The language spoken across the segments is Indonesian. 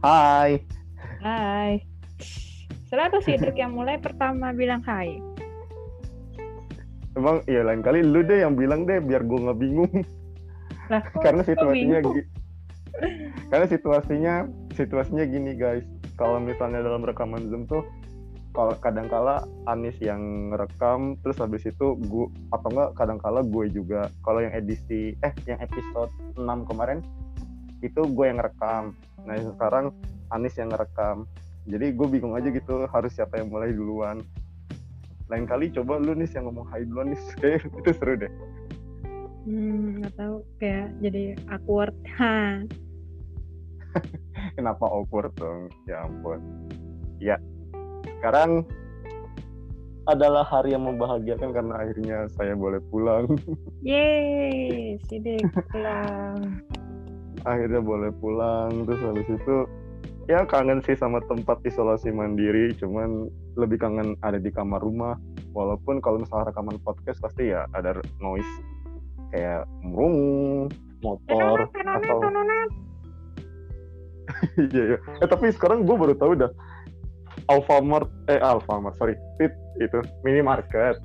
Hai. Hai. Selalu Sidrik yang mulai pertama bilang hai. Emang iya lain kali lu deh yang bilang deh biar gue nggak bingung. Lah, Karena situasinya bingung? gi- Karena situasinya situasinya gini guys. Kalau misalnya dalam rekaman Zoom tuh kalau kadangkala Anis yang ngerekam terus habis itu gue atau enggak kadangkala gue juga kalau yang edisi eh yang episode 6 kemarin itu gue yang ngerekam. Nah sekarang Anis yang ngerekam. Jadi gue bingung aja gitu harus siapa yang mulai duluan. Lain kali coba lu nih yang ngomong hai duluan nih kayak itu seru deh. Hmm, nggak tahu kayak jadi awkward. Ha. kenapa awkward dong? Ya ampun. Ya sekarang adalah hari yang membahagiakan karena akhirnya saya boleh pulang. Yeay, Sidrik pulang. Akhirnya boleh pulang. Terus habis itu ya kangen sih sama tempat isolasi mandiri. Cuman lebih kangen ada di kamar rumah. Walaupun kalau misalnya rekaman podcast pasti ya ada noise. Kayak murung motor atau iya iya. Eh tapi sekarang gue baru tahu dah. Alfamart eh Alfamart sorry. Fit itu. Minimarket.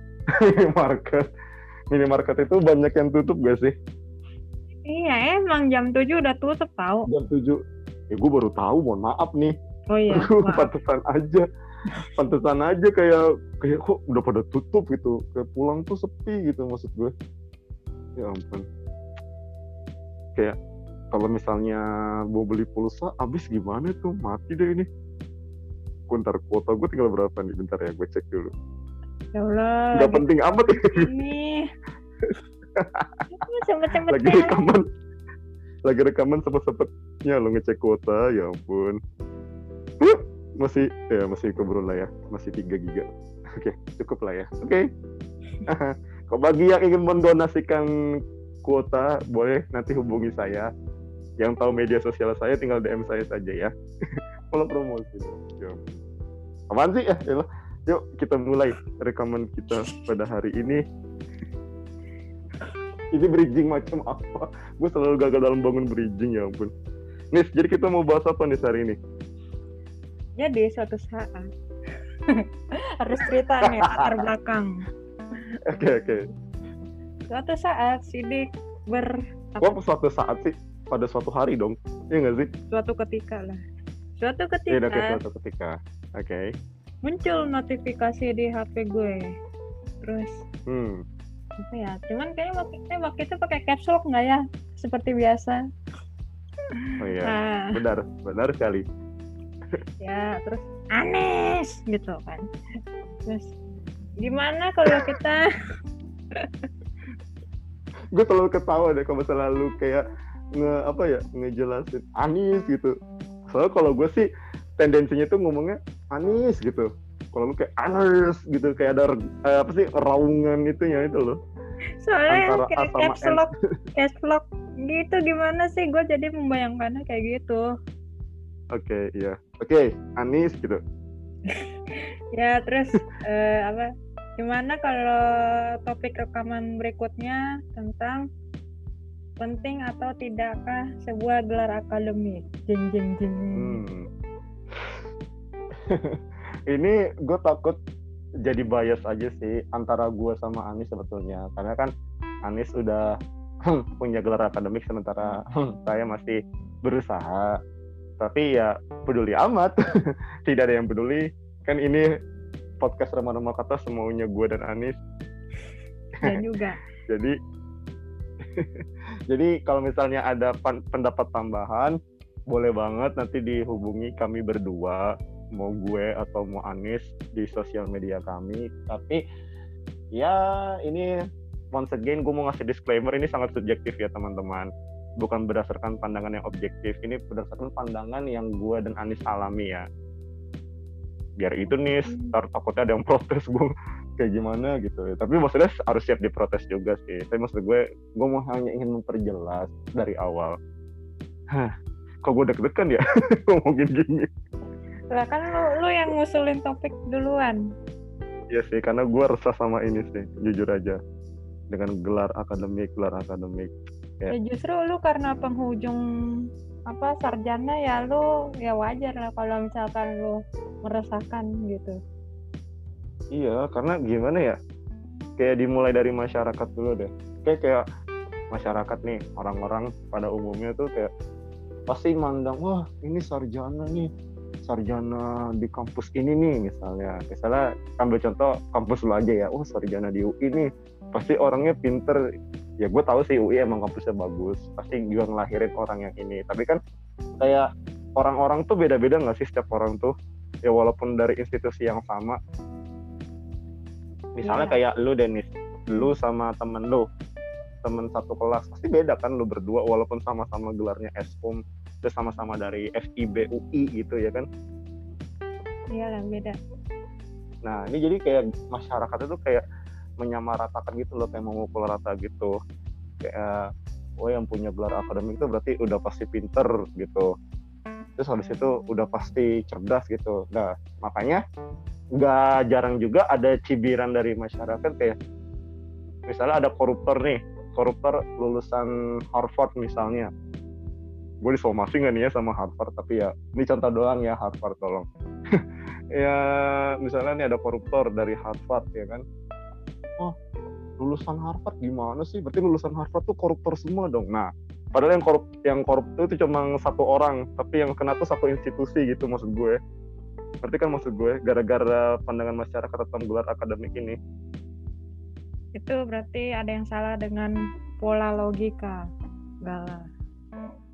Minimarket. Minimarket itu banyak yang tutup gak sih Iya, emang jam 7 udah tutup tahu. jam 7 ya gue baru tahu mohon maaf nih Oh iya. Maaf. pantesan aja pantesan aja kayak kayak kok udah pada tutup gitu kayak pulang tuh sepi gitu maksud gue ya ampun kayak kalau misalnya mau beli pulsa habis gimana tuh mati deh ini bentar kuota gue tinggal berapa nih bentar ya gue cek dulu Ya Allah. lagi penting amat ya Ini. Cepet-cepet lagi ya. rekaman. Lagi rekaman sempet-sempetnya lo ngecek kuota ya ampun. Masih ya masih keburu lah ya masih 3 giga. Oke cukup lah ya. Oke. Kok bagi yang ingin mendonasikan kuota boleh nanti hubungi saya. Yang tahu media sosial saya tinggal DM saya saja ya. Kalau promosi ya ampun. apaan sih? Ya Yalah. yuk kita mulai rekaman kita pada hari ini ini bridging macam apa gue selalu gagal dalam bangun bridging ya ampun Nis, jadi kita mau bahas apa nih hari ini? Jadi suatu saat harus cerita nih latar belakang. Oke, oke. Suatu saat Sidik ber Wah, suatu saat sih, pada suatu hari dong. Iya nggak sih? suatu ketika lah. Suatu Iya, ketika oke, suatu ketika. Oke. muncul notifikasi di HP gue. Terus Hmm. Apa ya? Cuman kayaknya waktu, eh, waktu itu pakai caps lock nggak ya? Seperti biasa. Oh iya, Nah, benar, benar sekali. ya terus Anes gitu kan. Terus gimana kalau kita Gue selalu ketawa deh kalau selalu kayak nge apa ya ngejelasin Anis gitu. Soalnya kalau gue sih tendensinya tuh ngomongnya Anis gitu. Kalau lu kayak Anis gitu kayak ada eh, apa sih raungan itunya itu loh. Soalnya kayak caps lock caps lock gitu gimana sih gue jadi membayangkannya kayak gitu Oke, iya. Oke, Anis gitu. ya terus eh, apa gimana kalau topik rekaman berikutnya tentang penting atau tidakkah sebuah gelar akademik jeng jeng jeng Hmm. ini gue takut jadi bias aja sih antara gue sama Anis sebetulnya. Karena kan Anis udah punya gelar akademik sementara saya masih berusaha. Tapi ya peduli amat. Tidak ada yang peduli. Kan ini podcast remah-remah kata semaunya gue dan Anis. Dan juga. Jadi jadi kalau misalnya ada pendapat tambahan boleh banget nanti dihubungi kami berdua mau gue atau mau Anis di sosial media kami tapi ya ini once again gue mau ngasih disclaimer ini sangat subjektif ya teman-teman bukan berdasarkan pandangan yang objektif ini berdasarkan pandangan yang gue dan Anis alami ya biar itu nih ntar takutnya ada yang protes gue kayak gimana gitu ya. Tapi maksudnya harus siap diprotes juga sih. Tapi maksud gue, gue mau hanya ingin memperjelas dari awal. Hah, kok gue deg-degan ya ngomongin gini. Lah kan lu lu yang ngusulin topik duluan Iya sih, karena gue resah sama ini sih, jujur aja. Dengan gelar akademik, gelar akademik. Ya. ya justru lu karena penghujung apa sarjana ya lu ya wajar lah kalau misalkan lu meresahkan gitu iya karena gimana ya kayak dimulai dari masyarakat dulu deh kayak kayak masyarakat nih orang-orang pada umumnya tuh kayak pasti mandang wah ini sarjana nih sarjana di kampus ini nih misalnya. Misalnya ambil contoh kampus lu aja ya. Oh sarjana di UI nih. Pasti orangnya pinter. Ya gue tahu sih UI emang kampusnya bagus. Pasti juga ngelahirin orang yang ini. Tapi kan kayak orang-orang tuh beda-beda nggak sih setiap orang tuh? Ya walaupun dari institusi yang sama. Misalnya yeah. kayak lu Denis. Lu sama temen lu. Temen satu kelas. Pasti beda kan lu berdua walaupun sama-sama gelarnya Eskom terus sama-sama dari FIB UI gitu ya kan? Iya lah beda. Nah ini jadi kayak masyarakat itu kayak menyamaratakan gitu loh kayak memukul rata gitu. Kayak oh yang punya gelar akademik itu berarti udah pasti pinter gitu. Terus habis itu udah pasti cerdas gitu. Nah makanya nggak jarang juga ada cibiran dari masyarakat kayak misalnya ada koruptor nih koruptor lulusan Harvard misalnya gue disomasi nggak nih ya sama Harvard tapi ya ini contoh doang ya Harvard tolong. Ya misalnya nih ada koruptor dari Harvard ya kan? Oh lulusan Harvard gimana sih? Berarti lulusan Harvard tuh koruptor semua dong. Nah padahal yang korup yang koruptor itu cuma satu orang tapi yang kena tuh satu institusi gitu maksud gue. Berarti kan maksud gue gara-gara pandangan masyarakat tentang gelar akademik ini. Itu berarti ada yang salah dengan pola logika. Gala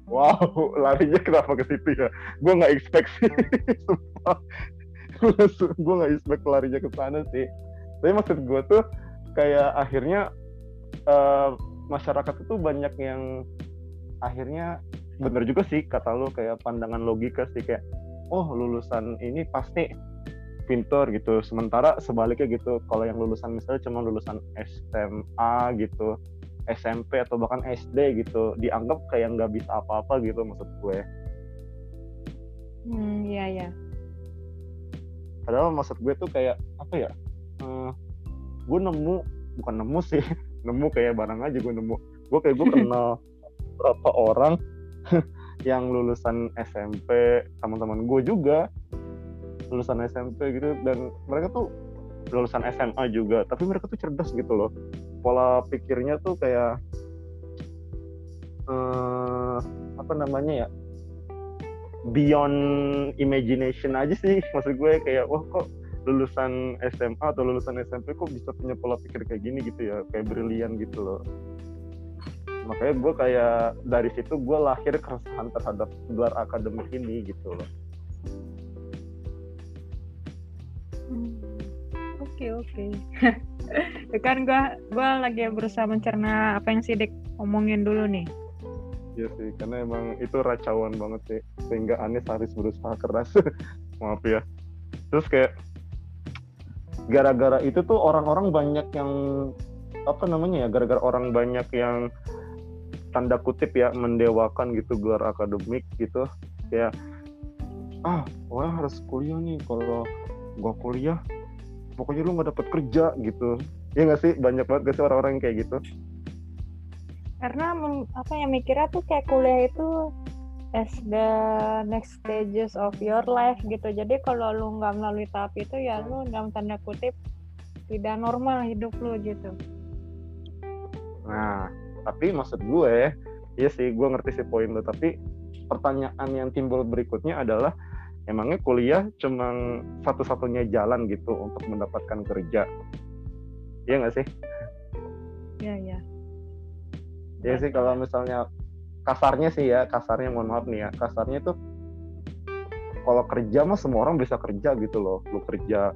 wow larinya kenapa ke situ ya? Gue nggak expect sih. Gue nggak expect larinya ke sana sih. Tapi maksud gue tuh kayak akhirnya uh, masyarakat itu banyak yang akhirnya bener juga sih kata lo kayak pandangan logika sih kayak oh lulusan ini pasti pintar gitu sementara sebaliknya gitu kalau yang lulusan misalnya cuma lulusan SMA gitu SMP atau bahkan SD gitu dianggap kayak nggak bisa apa-apa gitu maksud gue. Hmm iya ya padahal maksud gue tuh kayak apa ya uh, gue nemu bukan nemu sih nemu kayak barang aja gue nemu. Gue kayak gue kenal berapa orang yang lulusan SMP teman-teman gue juga lulusan SMP gitu dan mereka tuh lulusan SMA juga tapi mereka tuh cerdas gitu loh pola pikirnya tuh kayak uh, apa namanya ya beyond imagination aja sih. Maksud gue kayak wah kok lulusan SMA atau lulusan SMP kok bisa punya pola pikir kayak gini gitu ya kayak brilian gitu loh. Makanya gue kayak dari situ gue lahir keresahan terhadap gelar akademik ini gitu loh. Hmm, oke oke ya kan gue gue lagi berusaha mencerna apa yang sidik omongin dulu nih Iya sih, karena emang itu racauan banget sih, sehingga Anies harus berusaha keras. Maaf ya. Terus kayak gara-gara itu tuh orang-orang banyak yang apa namanya ya gara-gara orang banyak yang tanda kutip ya mendewakan gitu gelar akademik gitu kayak ah wah harus kuliah nih kalau gua kuliah pokoknya lu nggak dapet kerja gitu. Ya nggak sih? Banyak banget gak sih orang-orang yang kayak gitu? Karena apa yang mikirnya tuh kayak kuliah itu as the next stages of your life gitu. Jadi kalau lu nggak melalui tahap itu ya lu dalam tanda kutip tidak normal hidup lu gitu. Nah tapi maksud gue ya sih gue ngerti sih poin lu. Tapi pertanyaan yang timbul berikutnya adalah emangnya kuliah cuma satu-satunya jalan gitu untuk mendapatkan kerja Iya nggak sih? Iya, iya. Iya sih kalau misalnya kasarnya sih ya kasarnya mohon maaf nih ya kasarnya tuh kalau kerja mah semua orang bisa kerja gitu loh lu kerja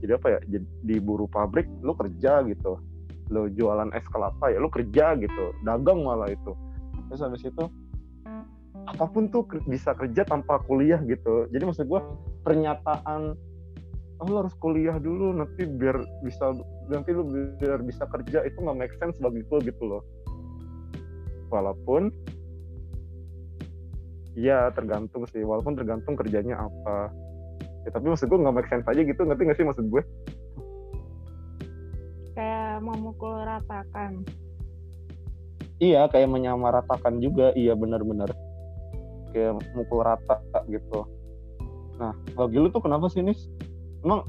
jadi apa ya di buruh pabrik lu kerja gitu lu jualan es kelapa ya lu kerja gitu dagang malah itu terus habis itu apa pun tuh bisa kerja tanpa kuliah gitu. Jadi maksud gue pernyataan oh, lu harus kuliah dulu nanti biar bisa nanti lu biar bisa kerja itu nggak make sense bagi gue gitu loh. Walaupun ya tergantung sih. Walaupun tergantung kerjanya apa. Ya, tapi maksud gue nggak make sense aja gitu. Ngerti nggak sih maksud gue kayak memukul ratakan. Iya kayak menyamaratakan juga. Iya benar-benar kayak mukul rata gitu. Nah bagi lu tuh kenapa sih Nis? Emang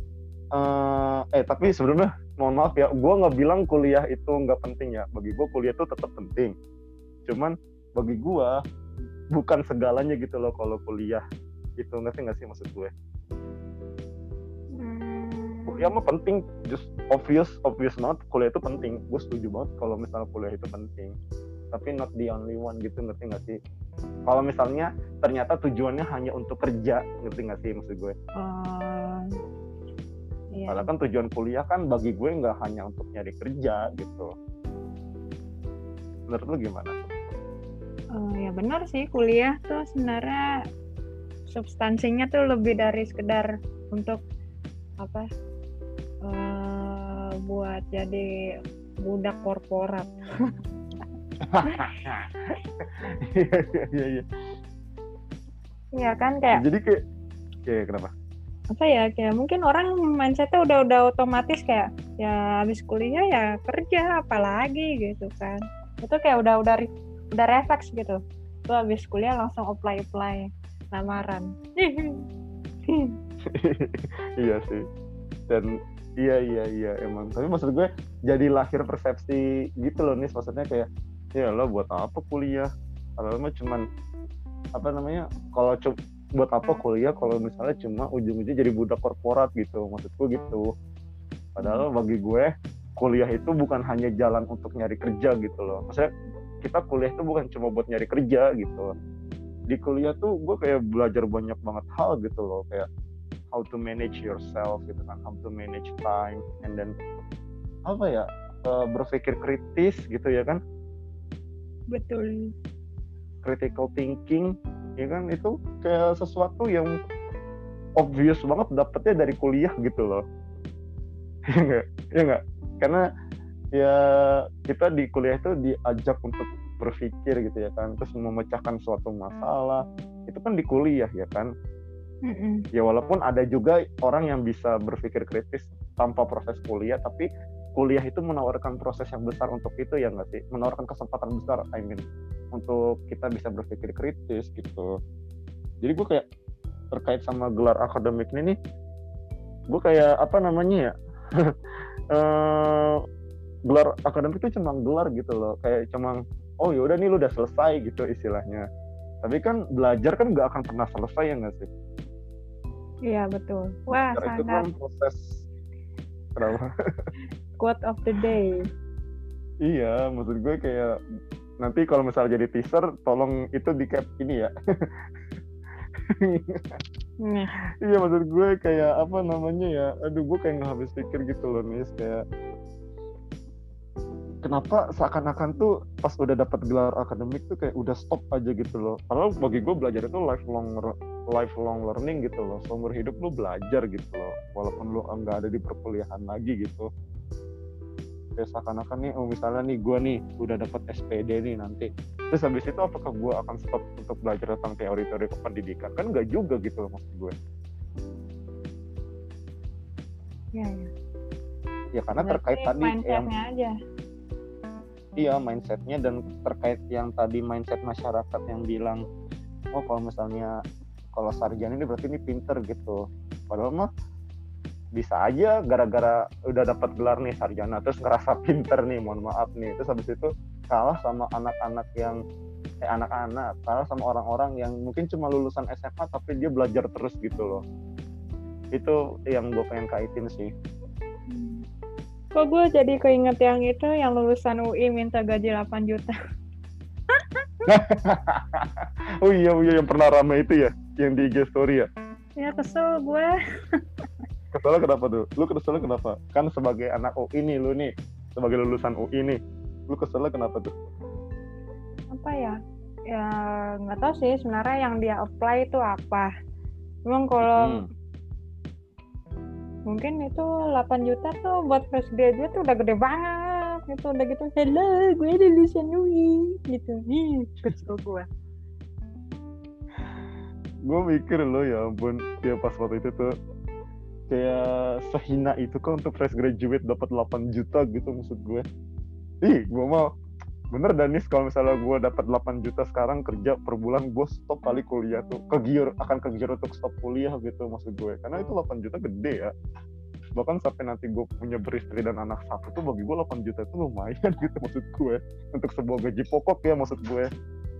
uh, eh tapi sebenarnya mohon maaf ya gue nggak bilang kuliah itu nggak penting ya. Bagi gue kuliah itu tetap penting. Cuman bagi gue bukan segalanya gitu loh kalau kuliah itu ngerti nggak sih maksud gue? Hmm, kuliah mah penting just obvious obvious banget kuliah itu penting. Gue setuju banget kalau misalnya kuliah itu penting. Tapi not the only one gitu ngerti nggak sih kalau misalnya ternyata tujuannya hanya untuk kerja ngerti nggak sih maksud gue oh, iya. Karena kan tujuan kuliah kan bagi gue nggak hanya untuk nyari kerja gitu. Menurut lu gimana? Oh, ya benar sih kuliah tuh sebenarnya substansinya tuh lebih dari sekedar untuk apa eh, buat jadi budak korporat. Iya iya iya. iya. Kan kayak Jadi kayak ya kenapa? apa ya kayak mungkin orang mindsetnya udah udah otomatis kayak ya habis kuliah ya kerja apalagi gitu kan itu kayak udah udah udah refleks gitu tuh habis kuliah langsung apply apply lamaran iya sih. Dan iya iya iya emang. Tapi maksud gue jadi lahir persepsi gitu loh nih maksudnya kayak ya lo buat apa kuliah? Kalau mah cuman apa namanya? Kalau buat apa kuliah kalau misalnya cuma ujung-ujungnya jadi budak korporat gitu maksudku gitu padahal bagi gue kuliah itu bukan hanya jalan untuk nyari kerja gitu loh maksudnya kita kuliah itu bukan cuma buat nyari kerja gitu di kuliah tuh gue kayak belajar banyak banget hal gitu loh kayak how to manage yourself gitu kan how to manage time and then apa ya eh, berpikir kritis gitu ya kan betul. Critical thinking ya kan? Itu kayak sesuatu yang obvious banget dapetnya dari kuliah gitu loh. Ya enggak ya enggak karena ya kita di kuliah itu diajak untuk berpikir gitu ya kan. Terus memecahkan suatu masalah. Itu kan di kuliah ya kan? Mm-mm. ya walaupun ada juga orang yang bisa berpikir kritis tanpa proses kuliah tapi kuliah itu menawarkan proses yang besar untuk itu ya nggak sih? Menawarkan kesempatan besar I mean untuk kita bisa berpikir kritis gitu. Jadi gue kayak terkait sama gelar akademik ini nih gue kayak apa namanya ya? Eh, gelar akademik itu cuma gelar gitu loh. Kayak cuma oh yaudah nih lu udah selesai gitu istilahnya. Tapi kan belajar kan nggak akan pernah selesai ya nggak sih? Iya betul. Wah Karena itu kan sangat. proses kenapa quote of the day Iya, maksud gue kayak nanti kalau misalnya jadi teaser, tolong itu di cap ini ya. Nah, iya, maksud gue kayak apa namanya ya? Aduh, gue kayak nggak habis pikir gitu loh, nih kayak kenapa seakan-akan tuh pas udah dapat gelar akademik tuh kayak udah stop aja gitu loh. Padahal bagi gue belajar itu lifelong lifelong learning gitu loh. Seumur hidup lu belajar gitu loh. Walaupun lu nggak ada di perkuliahan lagi gitu. Kayak seakan-akan nih, oh misalnya nih gue nih udah dapat SPD nih nanti. Terus habis itu apakah gue akan stop untuk belajar tentang teori-teori kependidikan? Kan nggak juga gitu loh maksud gue. ya, ya. Ya karena terkait Berarti tadi yang aja iya mindsetnya dan terkait yang tadi mindset masyarakat yang bilang oh kalau misalnya kalau sarjana ini berarti ini pinter gitu padahal mah bisa aja gara-gara udah dapat gelar nih sarjana terus ngerasa pinter nih mohon maaf nih terus habis itu kalah sama anak-anak yang eh anak-anak kalah sama orang-orang yang mungkin cuma lulusan SMA tapi dia belajar terus gitu loh itu yang gue pengen kaitin sih. Kok gue jadi keinget yang itu yang lulusan UI minta gaji 8 juta. oh iya iya yang pernah rame itu ya yang di IG story ya Ya kesel gue. Keselnya kenapa tuh? Lu keselnya kenapa? Kan sebagai anak UI nih lu nih, sebagai lulusan UI nih, lu keselnya kenapa tuh? Apa ya? Ya nggak tahu sih sebenarnya yang dia apply itu apa. Emang kalau Hmm. mungkin itu 8 juta tuh buat fresh graduate tuh udah gede banget. Itu udah gitu, hello gue lulusan UI. Gitu. Ih, kesel gue. Gue mikir lo ya ampun, ya pas waktu itu tuh kayak sehina itu kan untuk fresh graduate dapat 8 juta gitu maksud gue. Ih, gue mau. Bener Danis kalau misalnya gue dapat 8 juta sekarang kerja per bulan gue stop kali kuliah tuh. Kegiur akan kegiur untuk stop kuliah gitu maksud gue. Karena itu 8 juta gede ya. Bahkan sampai nanti gue punya beristri dan anak satu tuh bagi gue 8 juta itu lumayan gitu maksud gue. Untuk sebuah gaji pokok ya maksud gue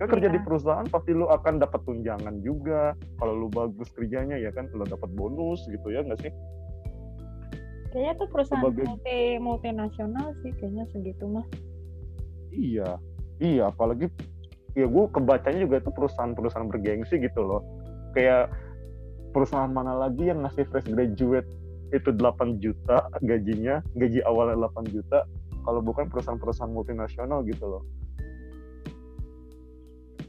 kan kerja di Iya. perusahaan pasti lu akan dapat tunjangan juga kalau lu bagus kerjanya ya kan lu dapat bonus gitu ya nggak sih Kayaknya tuh perusahaan Sebagai- multi multinasional sih kayaknya segitu mah. Iya, iya apalagi ya gue kebacanya juga itu perusahaan-perusahaan bergengsi gitu loh. Kayak perusahaan mana lagi yang ngasih fresh graduate itu 8 juta gajinya, gaji awalnya 8 juta, kalau bukan perusahaan-perusahaan multinasional gitu loh.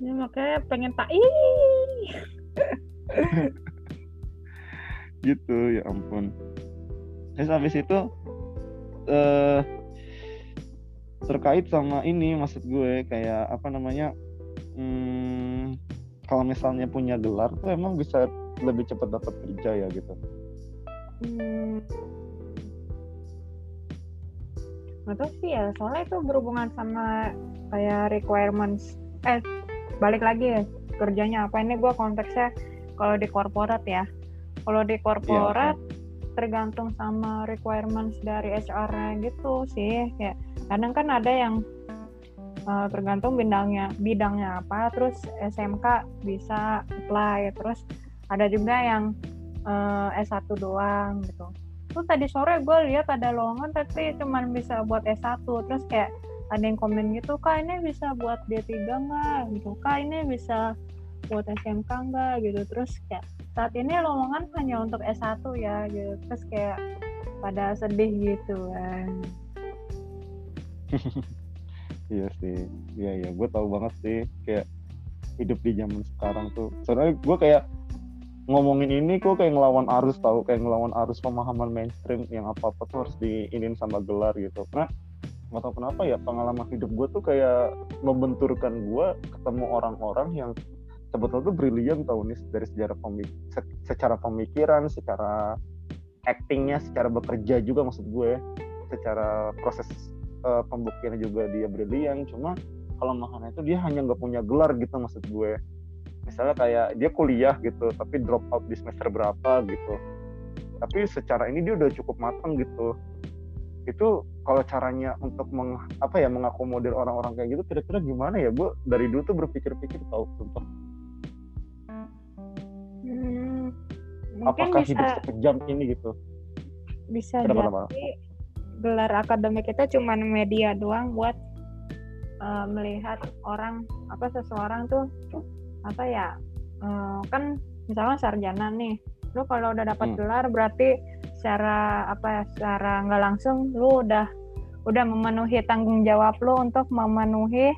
Ya makanya pengen tak Gitu, ya ampun. Terus habis itu eh terkait sama ini maksud gue kayak apa namanya? Hmm, kalau misalnya punya gelar tuh emang bisa lebih cepat dapat kerja ya gitu. Hmm. Nggak tahu sih ya, soalnya itu berhubungan sama kayak requirements. Eh, balik lagi ya, kerjanya apa? Ini gue konteksnya kalau di korporat ya. Kalau di korporat tergantung sama requirements dari HR-nya gitu sih. Kayak kadang kan ada yang eh, tergantung bidangnya, bidangnya apa, terus SMK bisa apply, terus ada juga yang eh, S1 doang gitu. Terus tadi sore gue lihat ada lowongan tapi cuman bisa buat S1 terus kayak ada yang komen gitu kak ini bisa buat D3 nggak? Gitu kak ini bisa buat SMK nggak? Gitu terus kayak saat ini lowongan hanya untuk S1 ya gitu. Terus kayak pada sedih gitu kan. Iya sih, iya iya, gue tahu banget sih kayak hidup di zaman sekarang tuh. Soalnya gue kayak ngomongin ini kok kayak ngelawan arus tahu, kayak ngelawan arus pemahaman mainstream yang apa apa tuh harus diinin sama gelar gitu. Nah, nggak tahu kenapa ya pengalaman hidup gue tuh kayak membenturkan gue ketemu orang-orang yang sebetulnya tuh brilian tau nih dari sejarah pemik- se- secara pemikiran, secara actingnya, secara bekerja juga maksud gue, secara proses eh, pembuktiannya juga dia brilian cuma kelemahannya itu dia hanya nggak punya gelar gitu maksud gue misalnya kayak dia kuliah gitu tapi drop out di semester berapa gitu. Tapi secara ini dia udah cukup matang gitu itu kalau caranya untuk meng, apa ya mengakomodir orang-orang kayak gitu kira-kira gimana ya gue dari dulu tuh berpikir-pikir tahu sumpah Hmm, apakah bisa hidup sekejam ini gitu bisa Kenapa, jadi kenapa? gelar akademik itu cuman media doang buat uh, melihat orang apa seseorang tuh apa ya uh, kan misalnya sarjana nih lu kalau udah dapat Hmm. gelar berarti secara apa ya secara nggak langsung lu udah udah memenuhi tanggung jawab lu untuk memenuhi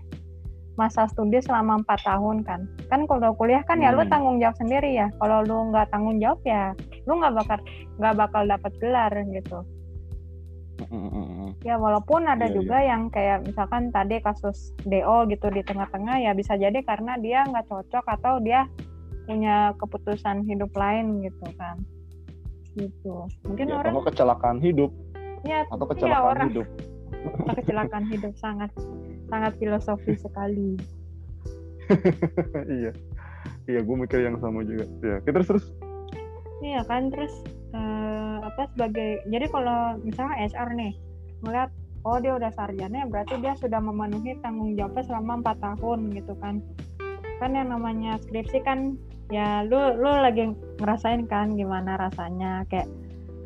masa studi selama empat tahun kan? Kan kalau kuliah kan ya lu Hmm. tanggung jawab sendiri ya. Kalau lu nggak tanggung jawab ya lu nggak bakal nggak bakal dapat gelar gitu. Ya walaupun ada Iya, juga yang kayak misalkan tadi kasus DO gitu di tengah-tengah ya bisa jadi karena dia nggak cocok atau dia punya keputusan hidup lain gitu kan gitu. Mungkin Ya, orang atau kecelakaan hidup. Ya atau iya, kecelakaan orang. hidup. Kecelakaan hidup sangat sangat filosofi sekali. Iya. Iya gue mikir yang sama juga. Ya kita terus terus. Iya kan terus eh, apa sebagai jadi kalau misalnya HR nih melihat oh dia udah sarjana berarti dia sudah memenuhi tanggung jawabnya selama empat tahun gitu kan. Kan yang namanya skripsi kan ya lu lu lagi ngerasain kan gimana rasanya kayak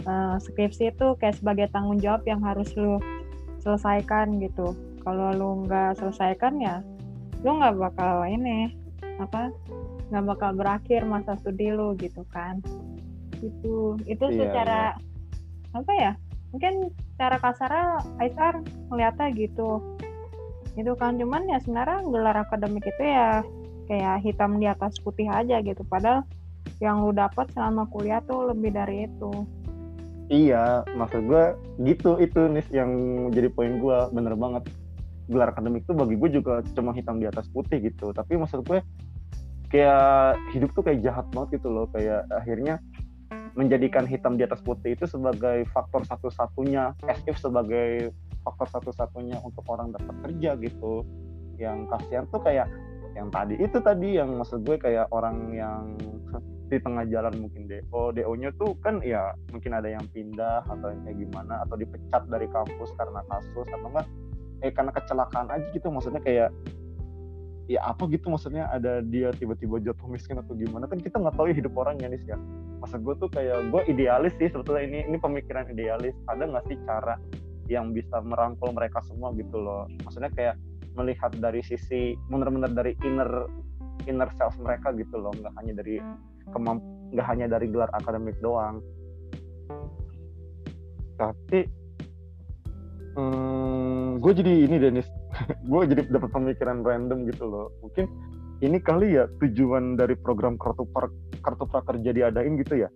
eh, skripsi itu kayak sebagai tanggung jawab yang harus lu selesaikan gitu. Kalau lu nggak selesaikan ya lu nggak bakal ini apa nggak bakal berakhir masa studi lu gitu kan. Gitu. Itu Iya, secara apa ya mungkin cara kasarnya HR melihatnya gitu. Itu kan cuman ya sebenarnya gelar akademik itu ya kayak hitam di atas putih aja gitu padahal yang lu dapat selama kuliah tuh lebih dari itu Iya, maksud gue gitu itu nih yang jadi poin gue bener banget gelar akademik tuh bagi gue juga cuma hitam di atas putih gitu. Tapi maksud gue kayak hidup tuh kayak jahat banget gitu loh. Kayak akhirnya menjadikan hitam di atas putih itu sebagai faktor satu-satunya, as if sebagai faktor satu-satunya untuk orang dapat kerja gitu. yang kasihan tuh kayak yang tadi. Itu tadi yang maksud gue kayak orang yang di tengah jalan mungkin DO DO-nya tuh kan ya mungkin ada yang pindah atau yang kayak gimana atau dipecat dari kampus karena kasus atau enggak. Eh karena kecelakaan aja gitu maksudnya kayak ya apa gitu maksudnya ada dia tiba-tiba jatuh miskin atau gimana. Kan kita nggak tahu ya hidup orangnya nih ya masa gue tuh kayak gue idealis sih sebetulnya ini ini pemikiran idealis. Ada nggak sih cara yang bisa merangkul mereka semua gitu loh? Maksudnya kayak melihat dari sisi benar-benar dari inner inner self mereka gitu loh. Nggak hanya dari kemamp nggak hanya dari gelar akademik doang. Tapi hmm, gue jadi ini Denis gue jadi dapat pemikiran random gitu loh. Mungkin ini kali ya tujuan dari program kartu kartu prakerja diadain gitu ya?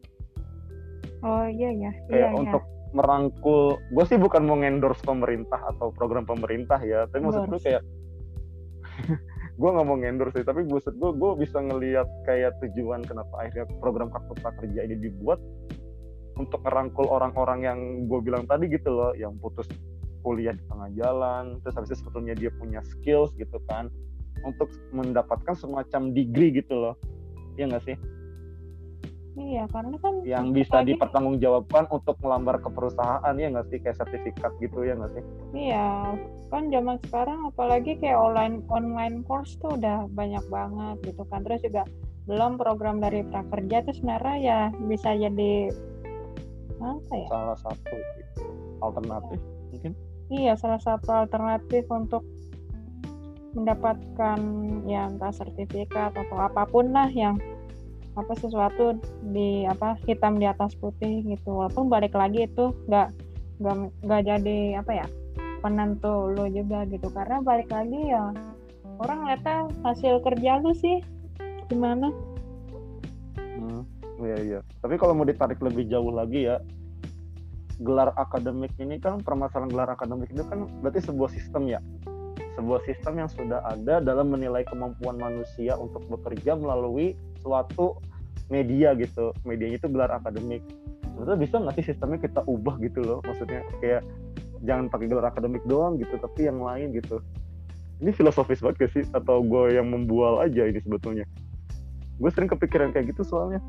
Oh iya ya kayak iya, untuk iya. Merangkul gue sih bukan mau endorse pemerintah atau program pemerintah ya tapi maksud gue kayak gue nggak mau ngendor sih tapi gue gue bisa ngelihat kayak tujuan kenapa akhirnya program kartu prakerja ini dibuat untuk merangkul orang-orang yang gue bilang tadi gitu loh yang putus kuliah di tengah jalan terus habis itu sebetulnya dia punya skills gitu kan untuk mendapatkan semacam degree gitu loh. Ya nggak sih Iya, karena kan yang bisa lagi... dipertanggungjawabkan untuk melamar ke perusahaan ya nggak sih kayak sertifikat gitu ya nggak sih? Iya, kan zaman sekarang apalagi kayak online online course tuh udah banyak banget gitu kan. Terus juga belum program dari prakerja tuh sebenarnya ya bisa jadi apa ya? Salah satu alternatif mungkin? Iya, salah satu alternatif untuk mendapatkan yang entah sertifikat atau apa pun lah yang apa sesuatu di apa hitam di atas putih gitu. Walaupun balik lagi itu nggak nggak nggak jadi apa ya penentu lo juga gitu. Karena balik lagi ya orang lihatnya hasil kerja lu sih. Gimana? Hmm, iya iya. Tapi kalau mau ditarik lebih jauh lagi ya gelar akademik ini kan permasalahan gelar akademik itu kan berarti sebuah sistem ya. Sebuah sistem yang sudah ada dalam menilai kemampuan manusia untuk bekerja melalui suatu media gitu. Medianya itu gelar akademik. Sebetulnya bisa nggak sih sistemnya kita ubah gitu loh? Maksudnya kayak jangan pakai gelar akademik doang gitu tapi yang lain gitu. Ini filosofis banget gak sih? Atau gue yang membual aja ini sebetulnya? Gue sering kepikiran kayak gitu soalnya.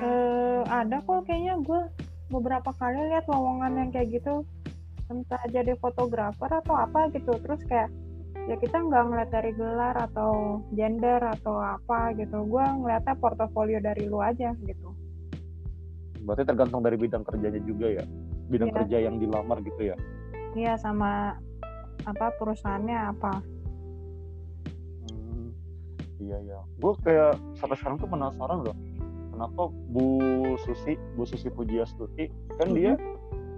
Uh, ada kok kayaknya. Gue beberapa kali lihat lowongan yang kayak gitu. Entah jadi fotografer atau apa gitu. Terus kayak ya kita nggak ngeliat dari gelar atau gender atau apa gitu. Gue ngeliatnya portofolio dari lu aja gitu. Berarti tergantung dari bidang kerjanya juga ya? Bidang ya. kerja yang dilamar gitu ya? Iya sama apa perusahaannya apa. Hmm, iya iya. Gue kayak sampai sekarang tuh penasaran loh kenapa Bu Susi Bu Susi Pujiastuti kan mm -hmm. dia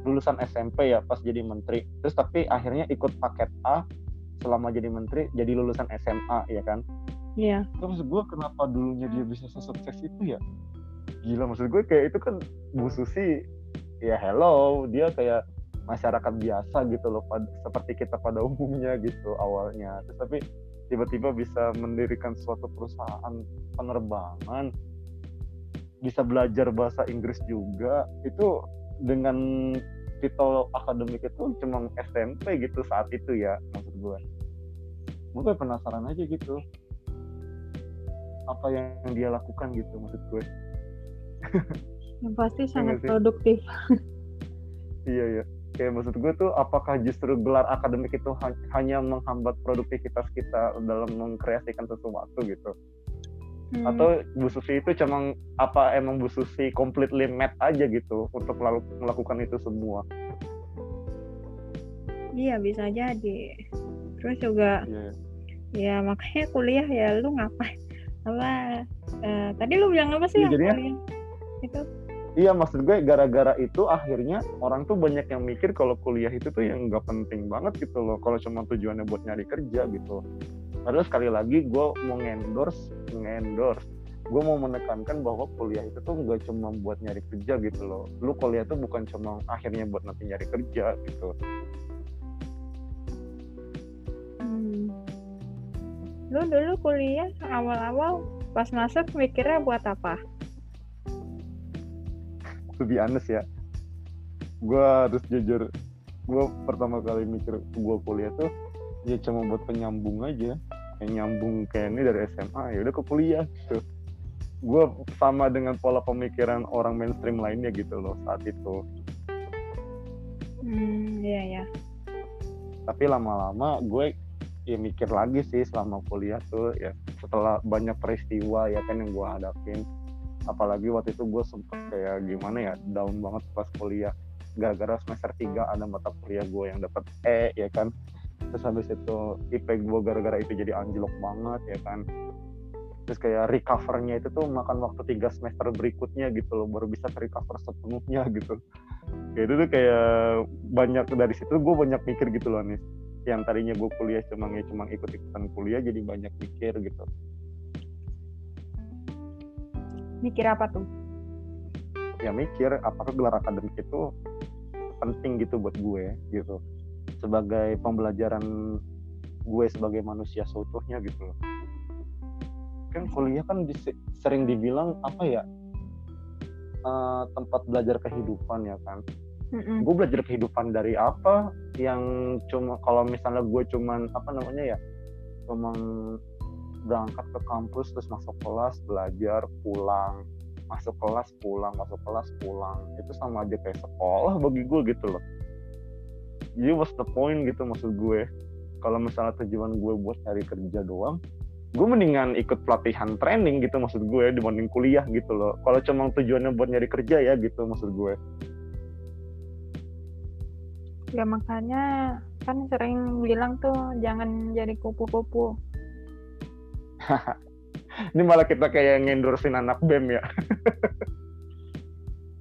lulusan SMP ya pas jadi menteri. Terus tapi akhirnya ikut paket A selama jadi menteri jadi lulusan SMA ya kan? Iya. Yeah. terus gue kenapa dulunya dia bisa sukses itu ya? Gila maksud gue kayak itu kan Bu Susi ya hello dia kayak masyarakat biasa gitu loh pad, seperti kita pada umumnya gitu awalnya. Terus tapi tiba-tiba bisa mendirikan suatu perusahaan penerbangan bisa belajar bahasa Inggris juga itu dengan titel akademik itu cuma SMP gitu saat itu ya gue gue penasaran aja gitu. Apa yang dia lakukan gitu maksud gue yang pasti iya sangat produktif. Iya iya. Kayak maksud gue tuh apakah justru gelar akademik itu ha hanya menghambat produktivitas kita dalam mengkreasikan sesuatu gitu? Hmm. atau Bu Susi itu cuma apa emang Bu Susi completely mad aja gitu untuk melakukan itu semua? Iya bisa jadi terus juga yeah. ya makanya kuliah ya lu ngapain apa uh, tadi lu bilang apa sih ya, jadinya, kuliah itu Iya maksud gue gara-gara itu akhirnya orang tuh banyak yang mikir kalau kuliah itu tuh yang nggak penting banget gitu loh kalau cuma tujuannya buat nyari kerja gitu. Padahal sekali lagi gue mau ngendorse, ngendorse gue mau menekankan bahwa kuliah itu tuh nggak cuma buat nyari kerja gitu loh. Lu kuliah tuh bukan cuma akhirnya buat nanti nyari kerja gitu. Lu dulu kuliah awal-awal pas masuk mikirnya buat apa? Lebih honest ya, gue harus jujur, gue pertama kali mikir gue kuliah tuh ya cuma buat penyambung aja. Yang nyambung kayak ini dari SMA ya udah ke kuliah gitu. Gue sama dengan pola pemikiran orang mainstream lainnya gitu loh saat itu. Hmm iya ya tapi lama-lama gue ya mikir lagi sih selama kuliah tuh ya setelah banyak peristiwa ya kan yang gue hadapin. Apalagi waktu itu gue sempet kayak gimana ya down banget pas kuliah. Gara-gara semester 3 ada mata kuliah gue yang dapat E ya kan. Terus habis itu IP gue gara-gara itu jadi anjlok banget ya kan. Terus kayak recovernya itu tuh makan waktu tiga semester berikutnya gitu loh baru bisa recover sepenuhnya gitu. Ya itu tuh kayak banyak dari situ gue banyak mikir gitu loh nih yang tadinya gue kuliah cuma ya cuma ikut ikutan kuliah jadi banyak mikir gitu. Mikir apa tuh? Ya mikir apakah gelar akademik itu penting gitu buat gue gitu. Sebagai pembelajaran gue sebagai manusia seutuhnya gitu loh. Kan kuliah kan sering dibilang apa ya uh, tempat belajar kehidupan ya kan mm-hmm. gue belajar kehidupan dari apa yang cuma kalau misalnya gue cuman apa namanya ya cuman berangkat ke kampus terus masuk kelas belajar pulang masuk kelas pulang masuk kelas pulang. Itu sama aja kayak sekolah bagi gue gitu loh. Jadi what's the point gitu maksud gue. Kalau misalnya tujuan gue buat cari kerja doang gue mendingan ikut pelatihan training gitu maksud gue dibanding kuliah gitu loh. Kalau cuma tujuannya buat nyari kerja ya gitu maksud gue ya makanya kan sering bilang tuh jangan jadi kupu-kupu. Ini malah kita kayak ngendorsin anak bem ya.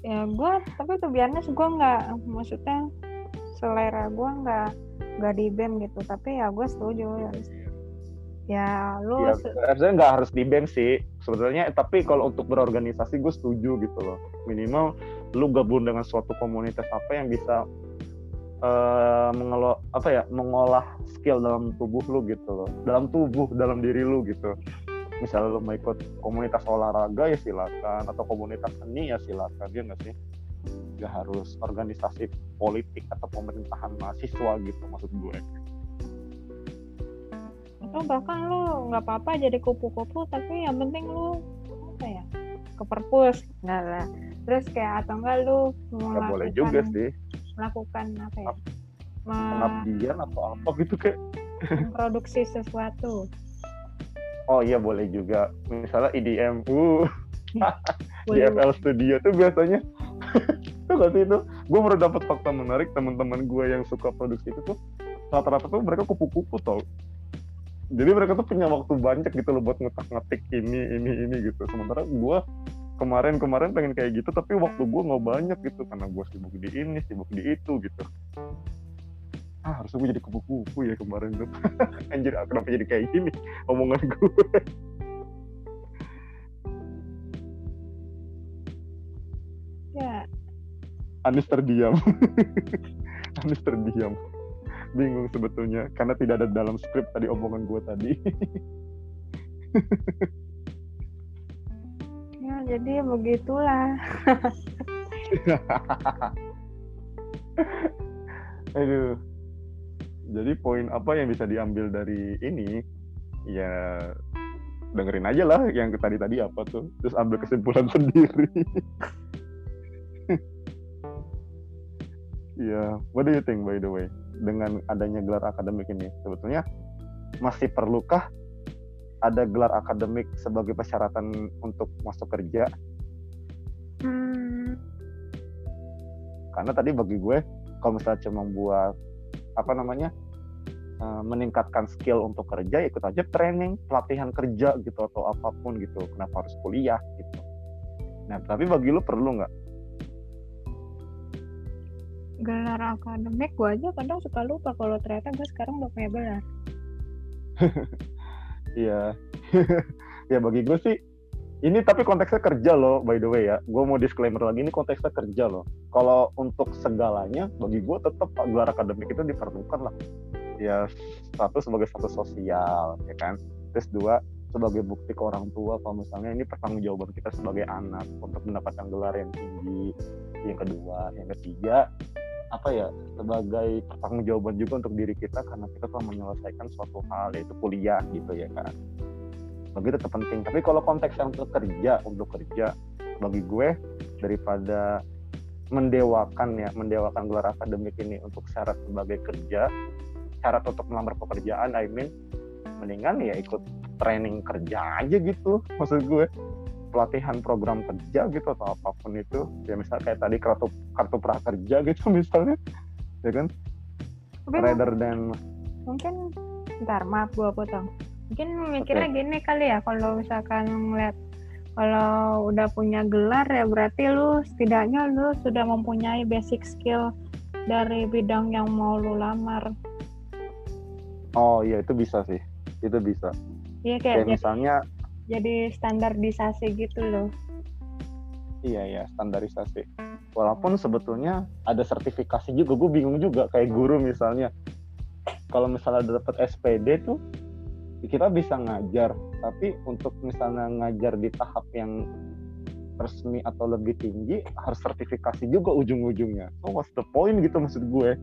Ya gue tapi tuh biarnya gue nggak maksudnya selera gue nggak nggak di bem gitu. Tapi ya gue setuju. Ya lu ya, sebenarnya nggak harus di bem sih. Sebetulnya tapi kalau untuk berorganisasi gue setuju gitu loh. Minimal lu gabung dengan suatu komunitas apa yang bisa uh, apa ya mengolah skill dalam tubuh lu gitu loh. Dalam tubuh dalam diri lu gitu. Misalnya lu mau ikut komunitas olahraga ya silakan. Atau komunitas seni ya silakan dia nggak sih? Nggak harus organisasi politik atau pemerintahan mahasiswa gitu maksud gue. Atau bahkan lu nggak apa-apa jadi kupu-kupu tapi yang penting lu apa ya ke perpus. Nggak lah. Terus kayak atau enggak lu melakukan boleh juga sih melakukan apa ya? Pengabdian atau apa gitu kayak memproduksi sesuatu. Oh iya boleh juga. Misalnya EDM uh. DFL Studio tuh biasanya. Tuh gak sih itu gue baru dapat fakta menarik teman-teman gue yang suka produksi itu tuh rata-rata tuh mereka kupu-kupu tau. Jadi mereka tuh punya waktu banyak gitu loh buat ngetak ngetik ini ini ini gitu. Sementara gue kemarin kemarin pengen kayak gitu tapi waktu gue nggak banyak gitu karena gue sibuk di ini sibuk di itu gitu. Ah harusnya gue jadi kupu-kupu ya kemarin tuh anjir ah, kenapa jadi kayak gini omongan gue ya. Anis terdiam. Anis terdiam. Bingung sebetulnya karena tidak ada dalam skrip tadi omongan gue tadi jadi begitulah. Aduh. Jadi poin apa yang bisa diambil dari ini? Ya dengerin aja lah yang tadi tadi apa tuh. Terus ambil kesimpulan sendiri. Ya yeah. what do you think by the way dengan adanya gelar akademik ini? Sebetulnya masih perlukah ada gelar akademik sebagai persyaratan untuk masuk kerja? Hmm. Karena tadi bagi gue kalau misalnya cuma buat apa namanya eh, meningkatkan skill untuk kerja ikut aja training pelatihan kerja gitu atau apa pun gitu kenapa harus kuliah gitu nah tapi bagi lu perlu nggak gelar akademik gue aja kadang suka lupa kalau ternyata gue sekarang udah punya gelar iya. Ya bagi gue sih ini tapi konteksnya kerja loh by the way ya. Gue mau disclaimer lagi ini konteksnya kerja loh. Kalau untuk segalanya bagi gue tetap gelar akademik itu diperlukan lah. Ya satu sebagai satu sosial ya kan? Terus dua sebagai bukti ke orang tua kalau misalnya ini pertanggungjawaban kita sebagai anak untuk mendapatkan gelar yang tinggi. Yang kedua yang ketiga apa ya sebagai pertanggungjawaban juga untuk diri kita karena kita telah menyelesaikan suatu hal yaitu kuliah gitu ya kan. Bagi tetap penting. Tapi kalau konteks yang untuk kerja untuk kerja bagi gue daripada mendewakan ya mendewakan gelar akademik ini untuk syarat sebagai kerja syarat untuk melamar pekerjaan I mean mendingan ya ikut training kerja aja gitu maksud gue pelatihan program kerja gitu atau apa pun itu. Ya misalnya kayak tadi kartu kartu prakerja gitu misalnya. Ya kan? Tapi rather than mungkin ntar maaf gue potong. Mungkin mikirnya okay. gini kali ya kalau misalkan ngeliat kalau udah punya gelar ya berarti lu setidaknya lu sudah mempunyai basic skill dari bidang yang mau lu lamar. Oh iya itu bisa sih. Itu bisa. Iya kayak, kayak misalnya jadi standarisasi gitu loh. Iya ya standarisasi. Walaupun sebetulnya ada sertifikasi juga gue bingung juga kayak guru misalnya. Kalau misalnya dapat SPD tuh kita bisa ngajar tapi untuk misalnya ngajar di tahap yang resmi atau lebih tinggi harus sertifikasi juga ujung-ujungnya. So what's the point gitu maksud gue?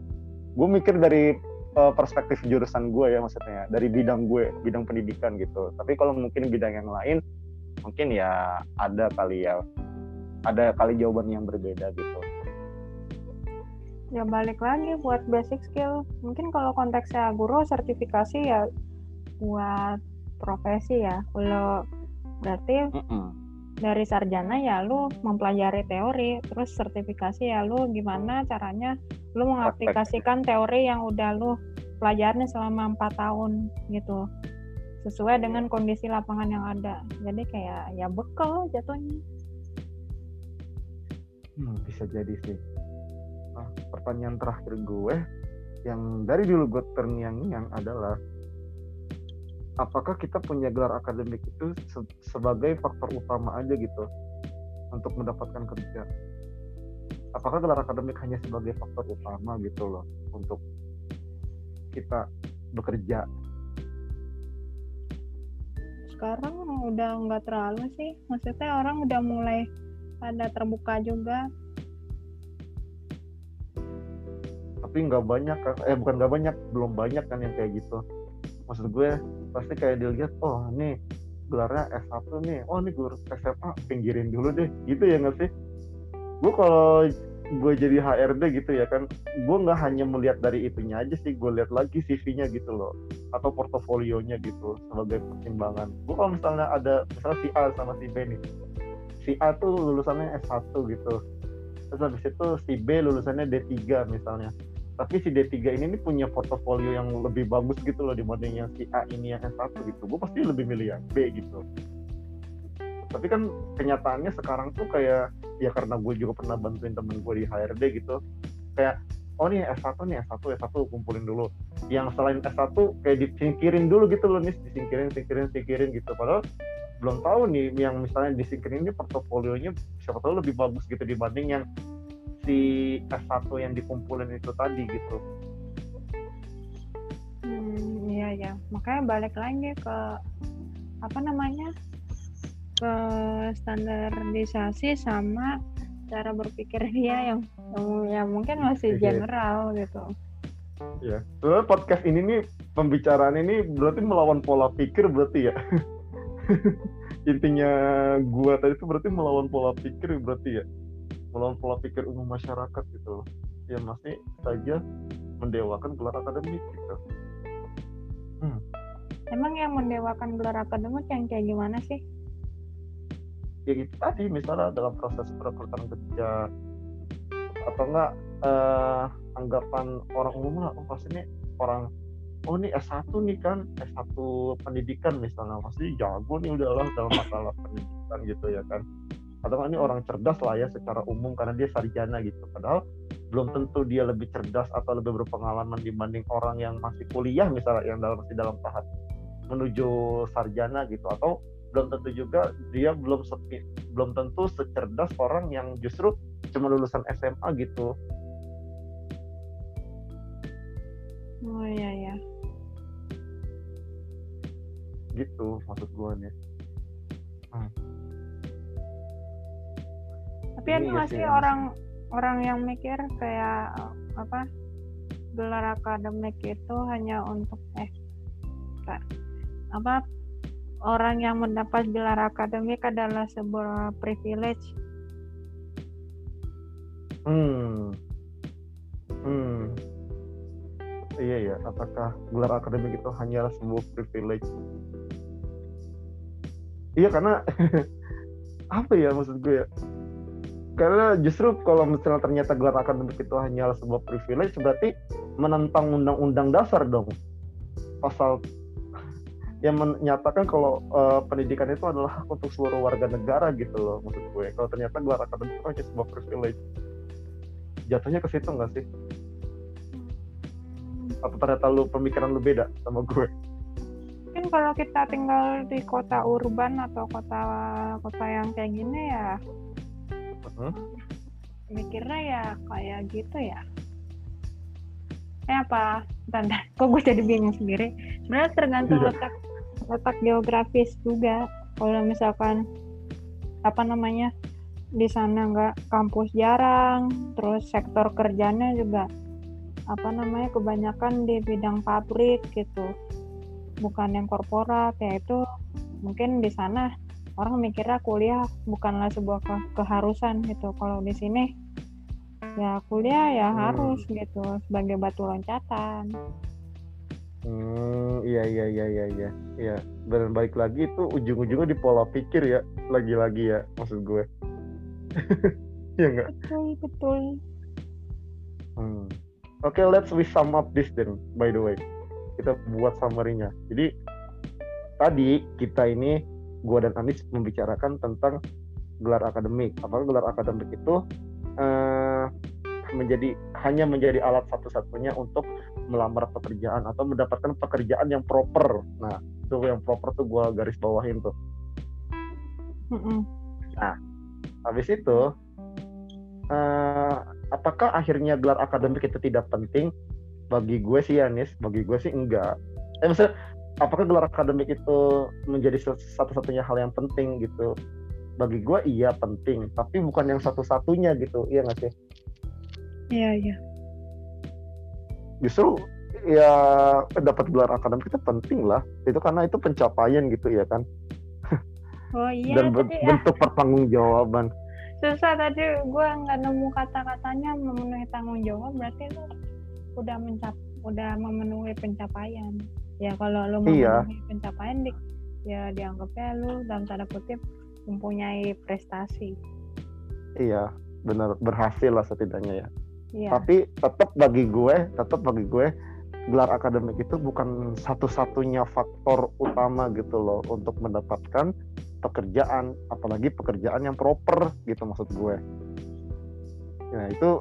Gue mikir dari uh, perspektif jurusan gue ya maksudnya dari bidang gue bidang pendidikan gitu. Tapi kalau mungkin bidang yang lain mungkin ya ada kali ya ada kali jawaban yang berbeda gitu. Ya balik lagi buat basic skill. Mungkin kalau konteksnya guru sertifikasi ya buat profesi ya. Kalau berarti mm -mm. Dari sarjana ya lu mempelajari teori terus sertifikasi ya lu gimana caranya lu mengaplikasikan teori yang udah lu pelajarin selama empat tahun gitu. Sesuai dengan kondisi lapangan yang ada. Jadi kayak ya bekal jatuhnya. Hmm, bisa jadi sih. Nah, pertanyaan terakhir gue yang dari dulu gue terngiang-ngiang adalah apakah kita punya gelar akademik itu se sebagai faktor utama aja gitu untuk mendapatkan kerja? Apakah gelar akademik hanya sebagai faktor utama gitu loh untuk kita bekerja? Sekarang udah nggak terlalu sih. Maksudnya orang udah mulai pada terbuka juga. Tapi nggak banyak eh bukan nggak banyak belum banyak kan yang kayak gitu maksud gue pasti kayak dilihat oh ini gelarnya S1 nih. Oh ini gelar SMA pinggirin dulu deh. Gitu ya nggak sih? Gue kalau gue jadi HRD gitu ya kan gue nggak hanya melihat dari itunya aja sih gue lihat lagi CV-nya gitu loh. Atau portofolionya gitu sebagai pertimbangan. Gue kalau misalnya ada misalnya si A sama si B nih. Si A tuh lulusannya S1 gitu. Terus habis itu si B lulusannya D3 misalnya tapi si D3 ini nih punya portofolio yang lebih bagus gitu loh dibanding yang si A ini yang S1 gitu. Gue pasti lebih milih yang B gitu. Tapi kan kenyataannya sekarang tuh kayak ya karena gue juga pernah bantuin temen gue di HRD gitu kayak oh nih S1 nih S1 S1 kumpulin dulu. Yang selain S1 kayak disingkirin dulu gitu loh nih disingkirin singkirin singkirin gitu. Padahal belum tahu nih yang misalnya disingkirin ini portofolionya siapa tahu lebih bagus gitu dibanding yang si S1 yang dikumpulin itu tadi gitu hmm, iya ya makanya balik lagi ke apa namanya ke standarisasi sama cara berpikir dia yang yang mungkin masih iya. general gitu. Ya, soalnya podcast ini nih pembicaraan ini berarti melawan pola pikir berarti ya. Intinya gua tadi itu berarti melawan pola pikir berarti ya. Melawan pola pikir umum masyarakat gitu. Ya masih saja mendewakan gelar akademik gitu. Hmm. Emang yang mendewakan gelar akademik yang kayak gimana sih? ya gitu tadi misalnya dalam proses perekrutan kerja atau enggak uh, anggapan orang umum lah oh pasti ini orang oh ini S1 nih kan S1 pendidikan misalnya pasti jago nih udahlah dalam masalah pendidikan gitu ya kan atau ini orang cerdas lah ya secara umum karena dia sarjana gitu padahal belum tentu dia lebih cerdas atau lebih berpengalaman dibanding orang yang masih kuliah misalnya yang dalam masih dalam tahap menuju sarjana gitu atau belum tentu juga dia belum sepi, belum tentu secerdas orang yang justru cuma lulusan SMA gitu. Oh iya ya. Gitu maksud gue nih. Hmm. Tapi ada masih orang orang yang mikir kayak apa gelar akademik itu hanya untuk eh apa orang yang mendapat gelar akademik adalah sebuah privilege. Hmm. Hmm. Iya ya, apakah gelar akademik itu hanyalah sebuah privilege? Iya karena apa ya maksud gue ya? Karena justru kalau misalnya ternyata gelar akademik itu hanyalah sebuah privilege, berarti menentang undang-undang dasar dong. Pasal yang menyatakan kalau uh, pendidikan itu adalah hak untuk seluruh warga negara gitu loh maksud gue. Kalau ternyata gelar akademik itu hanya sebuah privilege. Jatuhnya ke situ nggak sih? Atau ternyata lu pemikiran lu beda sama gue? Mungkin kalau kita tinggal di kota urban atau kota kota yang kayak gini ya uh-huh. mikirnya ya kayak gitu ya. Eh apa? Tanda kok gue jadi bingung sendiri? Sebenarnya tergantung iya. letak letak geografis juga. Kalau misalkan apa namanya di sana nggak kampus jarang terus sektor kerjanya juga apa namanya kebanyakan di bidang pabrik gitu. Bukan yang korporat ya itu mungkin di sana orang mikirnya kuliah bukanlah sebuah ke keharusan gitu kalau di sini ya kuliah ya hmm. harus gitu sebagai batu loncatan Hmm, iya iya iya iya iya. Iya, dan balik lagi itu ujung-ujungnya di pola pikir ya, lagi-lagi ya maksud gue. Iya enggak? Betul, betul. Hmm. Oke, okay, let's we sum up this then by the way. Kita buat summary-nya. Jadi tadi kita ini gue dan Anis membicarakan tentang gelar akademik. Apakah gelar akademik itu uh, menjadi hanya menjadi alat satu-satunya untuk melamar pekerjaan atau mendapatkan pekerjaan yang proper. Nah, itu yang proper tuh gue garis bawahin tuh. Nah, habis itu, uh, apakah akhirnya gelar akademik itu tidak penting? Bagi gue sih, Yanis, bagi gue sih enggak. Eh, maksudnya, apakah gelar akademik itu menjadi satu-satunya hal yang penting gitu? Bagi gue iya penting, tapi bukan yang satu-satunya gitu, iya nggak sih? Iya iya. Justru ya dapat gelar akademik itu penting lah. Itu karena itu pencapaian gitu ya kan. Oh iya. Dan ya. bentuk ya. pertanggungjawaban. Susah tadi gue nggak nemu kata-katanya memenuhi tanggung jawab berarti itu udah mencap udah memenuhi pencapaian. Ya kalau lo iya. memenuhi iya. pencapaian di, ya dianggapnya lu dalam tanda kutip mempunyai prestasi. Iya, benar berhasil lah setidaknya ya. Yeah. Tapi tetap bagi gue, tetap bagi gue gelar akademik itu bukan satu-satunya faktor utama gitu loh untuk mendapatkan pekerjaan, apalagi pekerjaan yang proper gitu maksud gue. Nah itu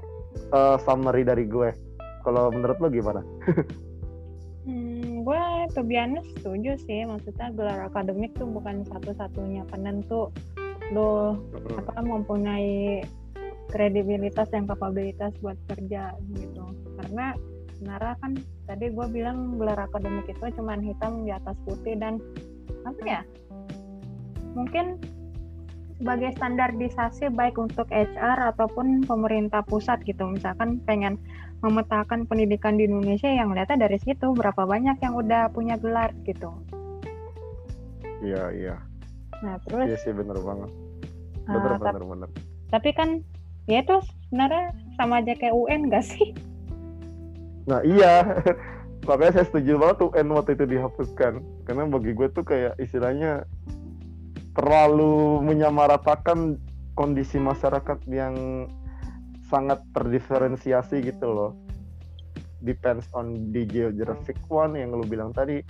uh, summary dari gue. Kalau menurut lo gimana? to be setuju sih. Maksudnya gelar akademik tuh bukan satu-satunya penentu lo apa mempunyai kredibilitas dan kapabilitas buat kerja gitu. Karena sebenarnya kan tadi gue bilang gelar akademik itu cuma hitam di atas putih dan apa ya mungkin sebagai standarisasi baik untuk HR ataupun pemerintah pusat gitu. Misalkan pengen memetakan pendidikan di Indonesia yang lihatnya dari situ berapa banyak yang udah punya gelar gitu. Iya iya. Nah terus? Iya sih bener banget. Bener uh, bener bener. tapi kan ya itu sebenarnya sama aja kayak UN gak sih? Nah iya, makanya saya setuju banget UN waktu itu dihapuskan. Karena bagi gue tuh kayak istilahnya terlalu menyamaratakan kondisi masyarakat yang sangat terdiferensiasi gitu loh. Depends on the geographic one yang lu bilang tadi.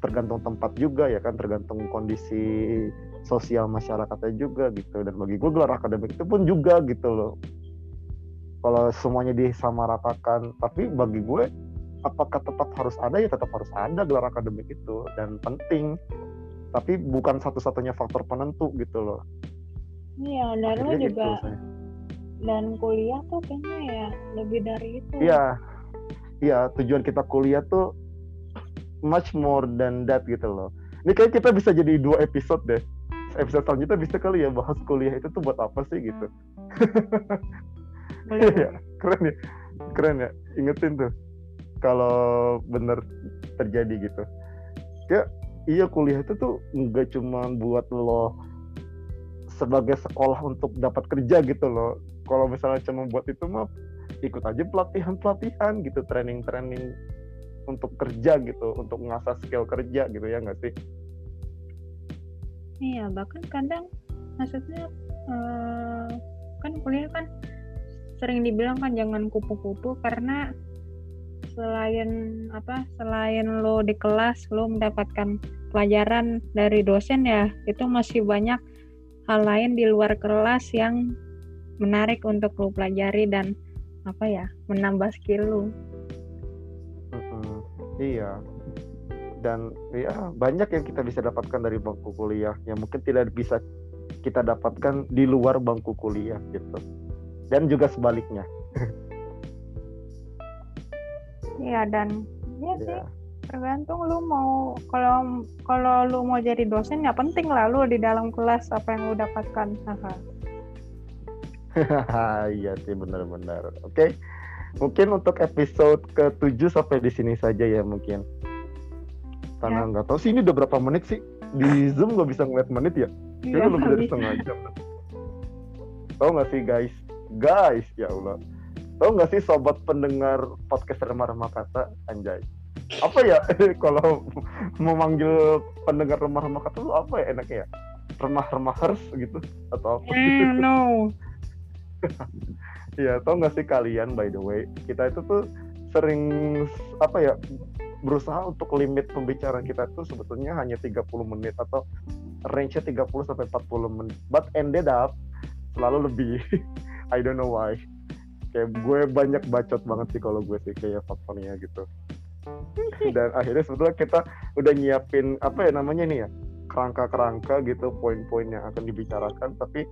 Tergantung tempat juga ya kan, tergantung kondisi sosial masyarakatnya juga gitu. Dan bagi gue gelar akademik itu pun juga gitu loh. Kalau semuanya disamaratakan tapi bagi gue apakah tetap harus ada? Ya tetap harus ada gelar akademik itu dan penting. Tapi bukan satu-satunya faktor penentu gitu loh. Iya dan lo gitu juga gitu, dan kuliah tuh kayaknya ya lebih dari itu. Iya. Iya tujuan kita kuliah tuh much more than that gitu loh. Ini kayak kita bisa jadi dua episode deh. Episode selanjutnya bisa kali ya bahas kuliah itu tuh buat apa sih gitu. Boleh. ya, keren ya. keren ya. Ingetin tuh kalau bener terjadi gitu. Ya iya kuliah itu tuh nggak cuma buat lo sebagai sekolah untuk dapat kerja gitu loh kalau misalnya cuma buat itu mah ikut aja pelatihan pelatihan gitu training training untuk kerja gitu untuk ngasah skill kerja gitu ya nggak sih? Iya bahkan kadang maksudnya uh, kan kuliah kan sering dibilang kan jangan kupu-kupu karena selain apa selain lo di kelas lo mendapatkan pelajaran dari dosen ya itu masih banyak hal lain di luar kelas yang menarik untuk lo pelajari dan apa ya menambah skill lo. Mm-hmm. Iya. Dan ya banyak yang kita bisa dapatkan dari bangku kuliah yang mungkin tidak bisa kita dapatkan di luar bangku kuliah gitu. Dan juga sebaliknya. Iya dan iya sih yeah. tergantung lu mau kalau kalau lu mau jadi dosen ya penting lah lu di dalam kelas apa yang lu dapatkan. iya sih benar-benar. Oke. Okay. Mungkin untuk episode ke-7 sampai di sini saja ya mungkin. Karena ya. nggak tahu sih ini udah berapa menit sih. Di Zoom nggak bisa ngeliat menit ya. Kayaknya ya, lebih dari setengah jam. Tahu nggak sih guys? Guys, ya Allah Tahu nggak sih sobat pendengar podcast remah-remah kata anjay? Apa ya kalau mau manggil pendengar remah-remah kata lu apa ya enaknya ya? Remah-remahers gitu atau apa? Mm, no. Ya tau nggak sih kalian by the way kita itu tuh sering apa ya berusaha untuk limit pembicaraan kita tuh sebetulnya hanya 30 menit atau range-nya 30 sampai 40 menit. But ended up selalu lebih. I don't know why. Kayak gue banyak bacot banget sih kalau gue sih kayak faktornya gitu. Dan akhirnya sebetulnya kita udah nyiapin apa ya namanya nih ya kerangka-kerangka gitu poin-poin yang akan dibicarakan. Tapi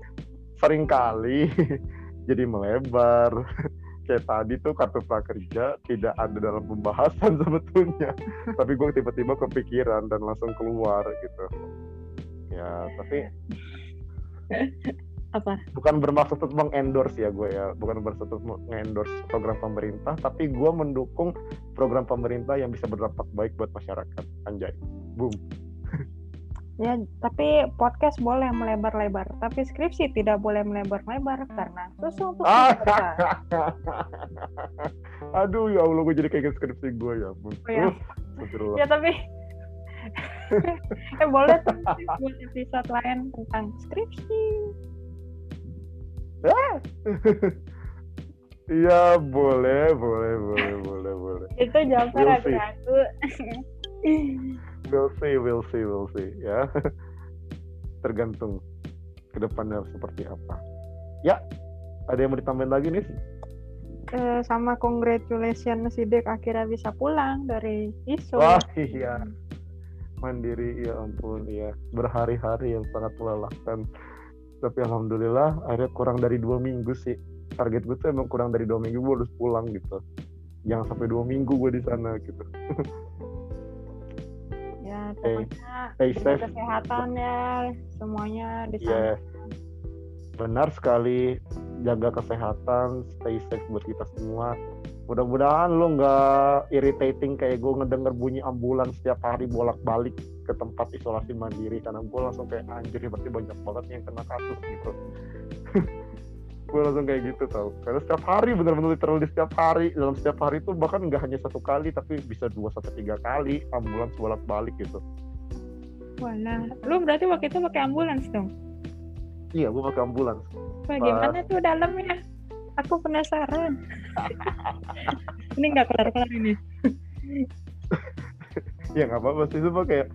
sering kali jadi melebar. Kayak tadi tuh kartu prakerja tidak ada dalam pembahasan sebetulnya. Tapi gue tiba-tiba kepikiran dan langsung keluar gitu. Ya tapi apa? Bukan bermaksud untuk mengendorse ya gue ya. Bukan bermaksud untuk mengendorse program pemerintah tapi gue mendukung program pemerintah yang bisa berdampak baik buat masyarakat. Anjay. Boom ya tapi podcast boleh melebar-lebar tapi skripsi tidak boleh melebar-lebar karena susah untuk ah. aduh ya allah gue jadi kayak skripsi gue ya oh, ya. Uh, ya tapi eh boleh tuh buat episode lain tentang skripsi Iya boleh boleh boleh boleh boleh. Itu we'll ragu-ragu. we'll see we'll see we'll see ya. Tergantung ke depannya seperti apa. Ya ada yang mau ditambahin lagi nih? Uh, sama congratulations Sidek akhirnya bisa pulang dari ISO. Wah iya. Mandiri ya ampun ya berhari-hari yang sangat melelahkan tapi alhamdulillah akhirnya kurang dari dua minggu sih target gue tuh emang kurang dari dua minggu gue harus pulang gitu jangan sampai dua minggu gue di sana gitu pokoknya okay. stay safe. kesehatan ya. Semuanya di sana. Yeah. benar sekali. Jaga kesehatan. Stay safe buat kita semua. Mudah-mudahan lo nggak irritating kayak gue ngedenger bunyi ambulans setiap hari bolak-balik ke tempat isolasi mandiri. Karena gue langsung kayak anjir berarti banyak banget yang kena kasus gitu gue langsung kayak gitu tau karena setiap hari bener-bener literally setiap hari dalam setiap hari itu bahkan nggak hanya satu kali tapi bisa dua sampai tiga kali ambulans bolak-balik gitu Wala, lu berarti waktu itu pakai ambulans dong? Iya, gue pakai ambulans. Bagaimana Pas... tuh dalamnya? Aku penasaran. ini nggak kelar-kelar ini. ya nggak apa-apa sih, cuma kayak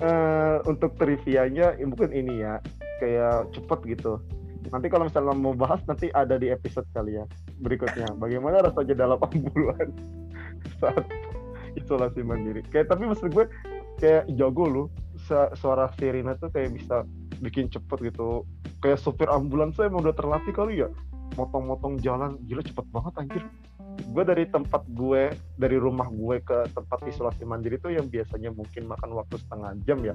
uh, untuk trivianya ya mungkin ini ya kayak cepet gitu. Nanti kalau misalnya mau bahas nanti ada di episode kali ya berikutnya. Bagaimana rasanya dalam ambulan saat isolasi mandiri. Kayak tapi maksud gue kayak jago lu suara sirine tuh kayak bisa bikin cepet gitu. Kayak supir ambulans tuh emang udah terlatih kali ya motong-motong jalan gila cepet banget anjir gue dari tempat gue dari rumah gue ke tempat isolasi mandiri itu yang biasanya mungkin makan waktu setengah jam ya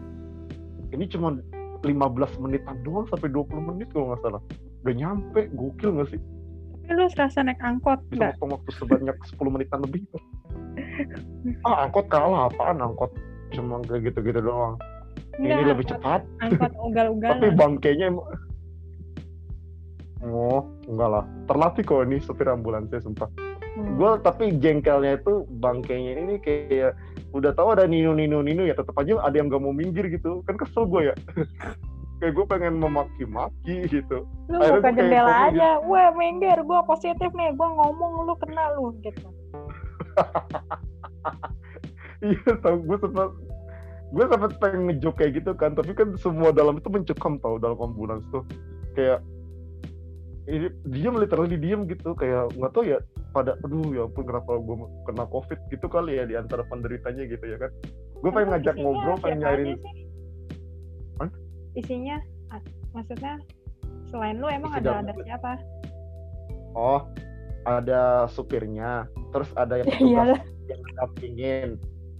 ini cuma 15 menitan doang sampai 20 menit kalau nggak salah. Udah nyampe gokil nggak sih? Tapi lu serasa naik angkot bisa nggak? waktu sebanyak 10 menitan lebih. Ah angkot kalah apaan angkot? Cuma kayak gitu-gitu doang. Ini Nggak, lebih angkot- cepat. Angkot tapi ugal-ugalan. bangkainya emang oh enggak lah. Terlatih kok ini supir ambulansnya sumpah. Hmm. gue tapi jengkelnya itu bangkainya ini kayak udah tahu ada nino nino nino ya tetap aja ada yang gak mau minggir gitu. Kan kesel gue ya. Kayak gue pengen memaki-maki gitu. Lu akhirnya buka jendela aja. Wah, minggir, gua positif nih. Gua ngomong lu kena lu gitu. iya tau gue sempat gue sempat pengen ngejok kayak gitu kan. Tapi kan semua dalam itu mencekam tau dalam ambulans tuh. Kayak ini diam literally diem gitu. Kayak nggak tahu ya pada aduh ya ampun kenapa gue kena covid gitu kali ya di antara penderitanya gitu ya kan gue pengen Emang ngajak isinya ngobrol pengen nyairin? Hah? Isinya, maksudnya selain lu emang Isi ada ada siapa? oh ada supirnya terus ada yang petugas yang ngedampingin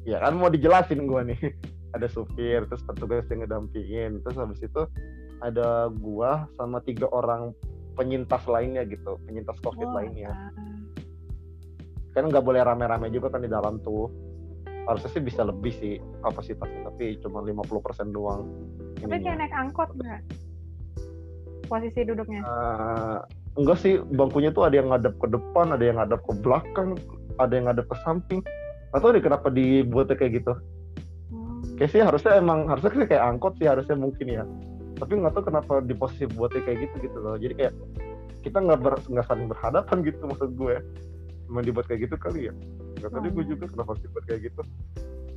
ya kan mau dijelasin gue nih ada supir terus petugas yang ngedampingin terus habis itu ada gua sama tiga orang penyintas lainnya gitu penyintas covid Oh, lainnya ah. Kan nggak boleh rame-rame juga kan di dalam tuh harusnya sih bisa lebih sih kapasitasnya tapi cuma 50% doang Tapi kayak ininya. naik angkot nggak? Posisi duduknya. Eh, enggak sih bangkunya tuh ada yang ngadep ke depan ada yang ngadep ke belakang ada yang ngadep ke samping atau deh kenapa dibuatnya kayak gitu Hmm. kayak sih harusnya emang harusnya sih kayak angkot sih harusnya mungkin ya tapi nggak tahu kenapa di posisi buatnya kayak gitu gitu loh jadi kayak kita nggak ber, nggak saling berhadapan gitu maksud gue emang dibuat kayak gitu kali ya? Nggak tahu deh gue Hmm. juga kenapa dibuat kayak gitu.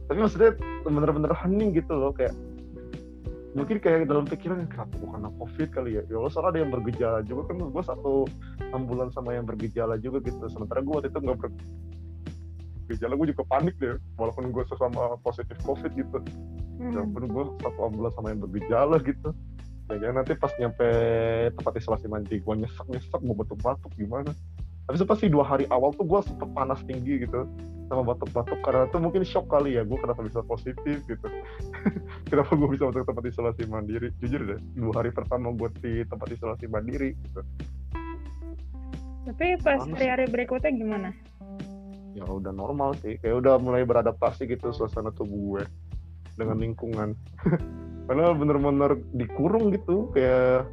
Tapi maksudnya bener-bener hening gitu loh kayak mungkin kayak dalam pikiran kenapa kena covid kali ya? Ya Allah soalnya ada yang bergejala juga kan gue satu ambulans sama yang bergejala juga gitu. Sementara gue waktu itu nggak bergejala gue juga panik deh walaupun gue sesama positif covid gitu. Ya Hmm. ampun gue satu ambulans sama yang bergejala gitu. Ya kan nanti pas nyampe tempat isolasi mandiri gue nyesek nyesek gue batuk batuk gimana tapi sempat sih dua hari awal tuh gue sempet panas tinggi gitu sama batuk batuk karena tuh mungkin shock kali ya gue kenapa bisa positif gitu. Kenapa gue bisa masuk tempat isolasi mandiri? Jujur deh dua hari pertama gue di tempat isolasi mandiri gitu. Tapi pas hari-hari berikutnya gimana? ya udah normal sih kayak udah mulai beradaptasi gitu suasana tubuh gue dengan lingkungan. Karena bener-bener dikurung gitu kayak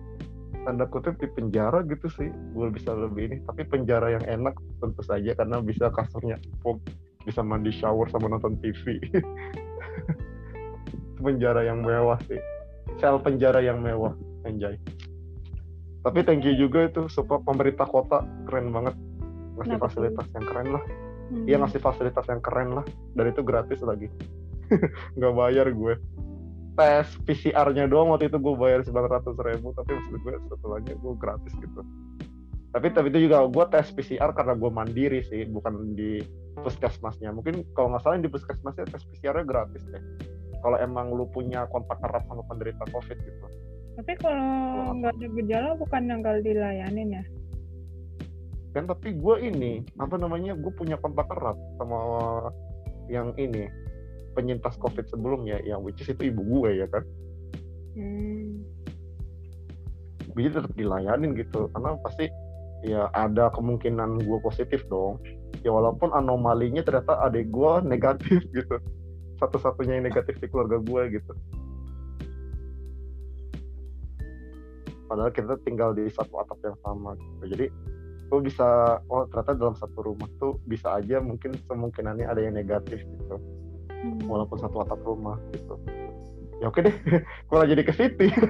tanda kutip di penjara gitu sih. Gue bisa lebih ini tapi penjara yang enak tentu saja karena bisa kasurnya empuk bisa mandi shower sama nonton TV penjara yang mewah sih. Sel penjara yang mewah anjay. Tapi thank you juga itu support pemerintah kota keren banget. Ngasih Kenapa fasilitas yang keren lah. Hmm. Dia ngasih fasilitas yang keren lah. Dan itu gratis lagi. Nggak bayar gue tes PCR-nya doang waktu itu gue bayar 900 ribu tapi maksud gue setelahnya gue gratis gitu. Tapi tapi itu juga gue tes PCR karena gue mandiri sih bukan di puskesmasnya. Mungkin kalau nggak salah di puskesmasnya tes PCR-nya gratis deh. Kalau emang lu punya kontak erat sama penderita covid gitu. Tapi kalau nggak ada gejala bukan yang nggak dilayanin ya? kan tapi gue ini apa namanya gue punya kontak erat sama yang ini penyintas covid sebelumnya yang which is itu ibu gue ya kan Hmm. jadi tetap dilayanin gitu karena pasti ya ada kemungkinan gue positif dong ya walaupun anomalinya ternyata adik gue negatif gitu satu-satunya yang negatif di keluarga gue gitu padahal kita tinggal di satu atap yang sama gitu. jadi gue bisa oh ternyata dalam satu rumah tuh bisa aja mungkin kemungkinannya ada yang negatif gitu. Walaupun satu atap rumah gitu. Ya oke deh gue jadi ke City.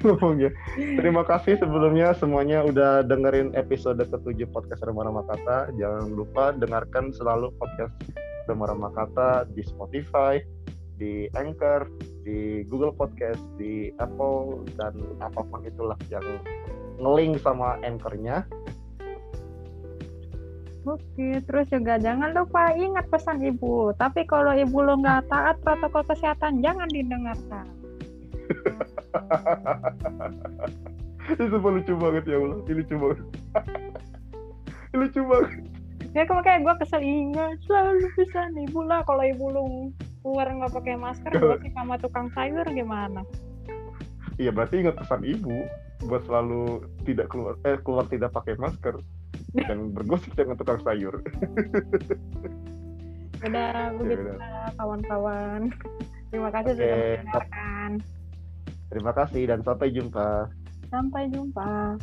Ngomongnya. Terima kasih sebelumnya semuanya udah dengerin episode ketujuh podcast Remara Makata jangan lupa dengarkan selalu podcast Remara Makata di Spotify di Anchor di Google Podcast di Apple dan apa pun itulah yang ngelink sama Anchornya Oke, terus juga jangan lupa ingat pesan ibu. Tapi kalau ibu lo nggak taat protokol kesehatan, jangan didengarkan. itu lucu banget ya Allah ini lucu banget Ini lucu banget Ya kamu kayak gue kesel ingat selalu pesan ibu lah. Kalau ibu lo keluar nggak pakai masker, gue sih sama tukang sayur gimana? iya berarti ingat pesan ibu buat selalu tidak keluar eh keluar tidak pakai masker dan bergosip dengan tukang sayur. Udah begitu kawan-kawan. Terima kasih Oke. sudah mendengarkan. Terima kasih dan sampai jumpa. Sampai jumpa.